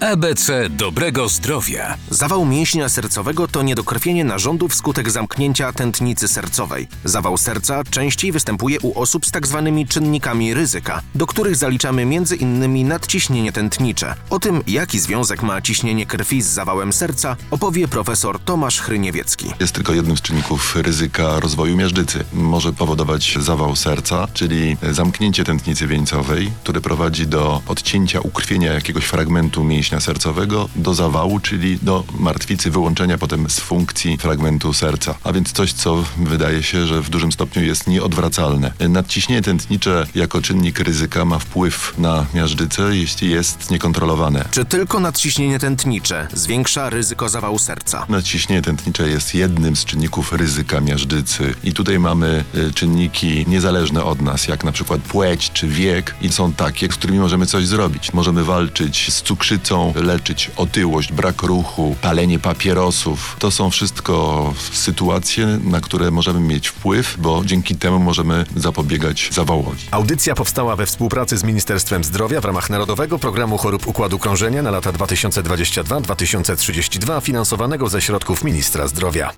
ABC dobrego zdrowia. Zawał mięśnia sercowego to niedokrwienie narządów wskutek zamknięcia tętnicy sercowej. Zawał serca częściej występuje u osób z tzw. czynnikami ryzyka, do których zaliczamy m.in. nadciśnienie tętnicze. O tym, jaki związek ma ciśnienie krwi z zawałem serca, opowie profesor Tomasz Hryniewiecki. Jest tylko jednym z czynników ryzyka rozwoju miażdżycy. Może powodować zawał serca, czyli zamknięcie tętnicy wieńcowej, które prowadzi do odcięcia ukrwienia jakiegoś fragmentu mięśnia sercowego, do zawału, czyli do martwicy, wyłączenia potem z funkcji fragmentu serca. A więc coś, co wydaje się, że w dużym stopniu jest nieodwracalne. Nadciśnienie tętnicze jako czynnik ryzyka ma wpływ na miażdżycę, jeśli jest niekontrolowane. Czy tylko nadciśnienie tętnicze zwiększa ryzyko zawału serca? Nadciśnienie tętnicze jest jednym z czynników ryzyka miażdżycy i tutaj mamy y, czynniki niezależne od nas, jak na przykład płeć czy wiek i są takie, z którymi możemy coś zrobić. Możemy walczyć z cukrzycą, leczyć otyłość, brak ruchu, palenie papierosów. To są wszystko sytuacje, na które możemy mieć wpływ, bo dzięki temu możemy zapobiegać zawałowi. Audycja powstała we współpracy z Ministerstwem Zdrowia w ramach Narodowego Programu Chorób Układu Krążenia na lata 2022-2032 finansowanego ze środków Ministra Zdrowia.